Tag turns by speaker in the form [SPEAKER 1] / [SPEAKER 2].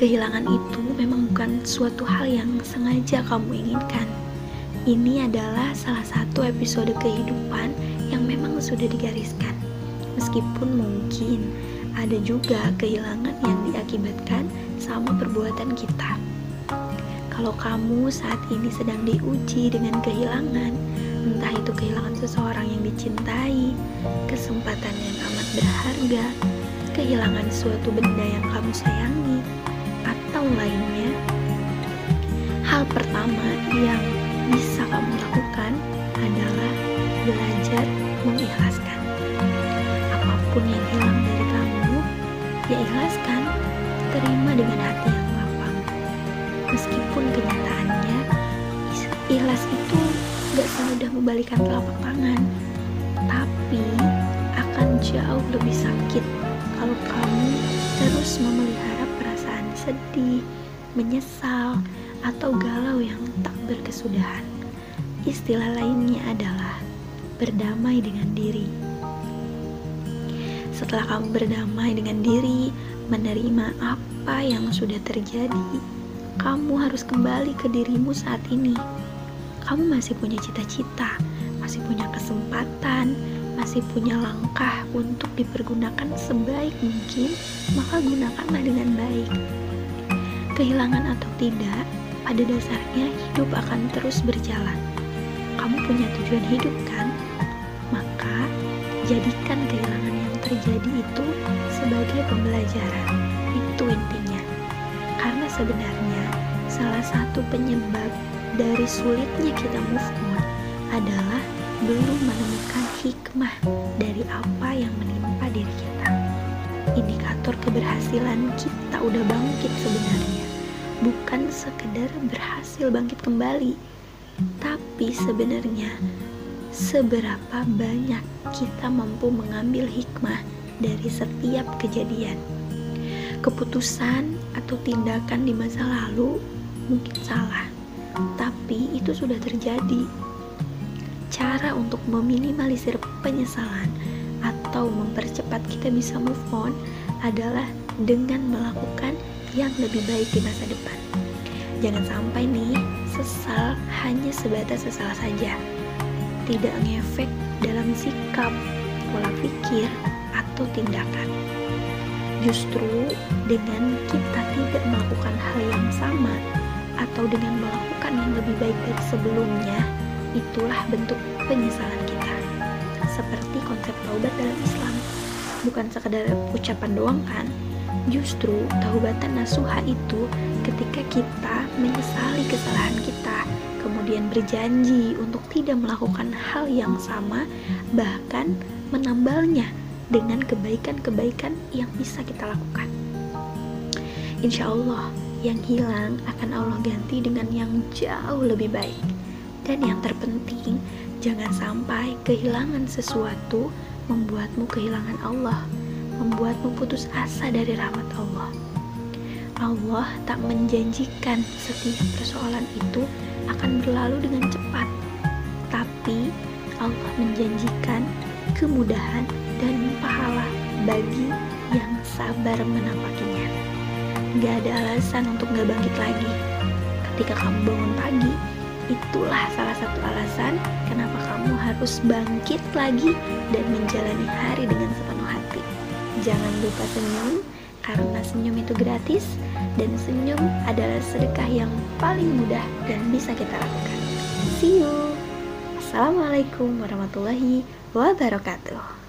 [SPEAKER 1] Kehilangan itu memang bukan suatu hal yang sengaja kamu inginkan. Ini adalah salah satu episode kehidupan yang memang sudah digariskan. Meskipun mungkin ada juga kehilangan yang diakibatkan sama perbuatan kita. Kalau kamu saat ini sedang diuji dengan kehilangan, entah itu kehilangan seseorang yang dicintai, kesempatan yang amat berharga, kehilangan suatu benda yang kamu sayangi, atau lainnya, hal pertama yang bisa kamu lakukan adalah belajar mengikhlaskan. Apa pun yang hilang dari kamu, ya ikhlaskan, terima dengan hati yang lapang. Meskipun kenyataannya, ikhlas itu gak semudah membalikan telapak tangan, tapi akan jauh lebih sakit kalau kamu terus memelihara sedih, menyesal, atau galau yang tak berkesudahan. Istilah lainnya adalah berdamai dengan diri. Setelah kamu berdamai dengan diri, menerima apa yang sudah terjadi, kamu harus kembali ke dirimu saat ini. Kamu masih punya cita-cita, masih punya kesempatan, masih punya langkah untuk dipergunakan sebaik mungkin, maka gunakanlah dengan baik. Kehilangan atau tidak, pada dasarnya hidup akan terus berjalan. Kamu punya tujuan hidup kan? Maka jadikan kehilangan yang terjadi itu sebagai pembelajaran. Itu intinya. Karena sebenarnya salah satu penyebab dari sulitnya kita move on adalah belum menemukan hikmah dari apa yang menimpa diri kita. Indikator keberhasilan kita udah bangkit sebenarnya, bukan sekedar berhasil bangkit kembali, tapi sebenarnya seberapa banyak kita mampu mengambil hikmah dari setiap kejadian. Keputusan atau tindakan di masa lalu mungkin salah, tapi itu sudah terjadi cara untuk meminimalisir penyesalan atau mempercepat kita bisa move on adalah dengan melakukan yang lebih baik di masa depan. Jangan sampai nih sesal hanya sebatas sesal saja. Tidak ngefek dalam sikap, pola pikir, atau tindakan. Justru dengan kita tidak melakukan hal yang sama atau dengan melakukan yang lebih baik dari sebelumnya, itulah bentuk penyesalan kita. Seperti konsep taubat dalam Islam, bukan sekedar ucapan doang kan? Justru taubatan nasuha itu ketika kita menyesali kesalahan kita, kemudian berjanji untuk tidak melakukan hal yang sama, bahkan menambalnya dengan kebaikan-kebaikan yang bisa kita lakukan. Insya Allah, yang hilang akan Allah ganti dengan yang jauh lebih baik. Dan yang terpenting, jangan sampai kehilangan sesuatu membuatmu kehilangan Allah, membuatmu putus asa dari rahmat Allah. Allah tak menjanjikan setiap persoalan itu akan berlalu dengan cepat, tapi Allah menjanjikan kemudahan dan pahala bagi yang sabar menampakinya. Gak ada alasan untuk gak bangkit lagi. Ketika kamu bangun pagi, itulah salah satu alasan kenapa kamu harus bangkit lagi dan menjalani hari dengan sepenuh hati. Jangan lupa senyum, karena senyum itu gratis dan senyum adalah sedekah yang paling mudah dan bisa kita lakukan. See you. Assalamualaikum warahmatullahi wabarakatuh.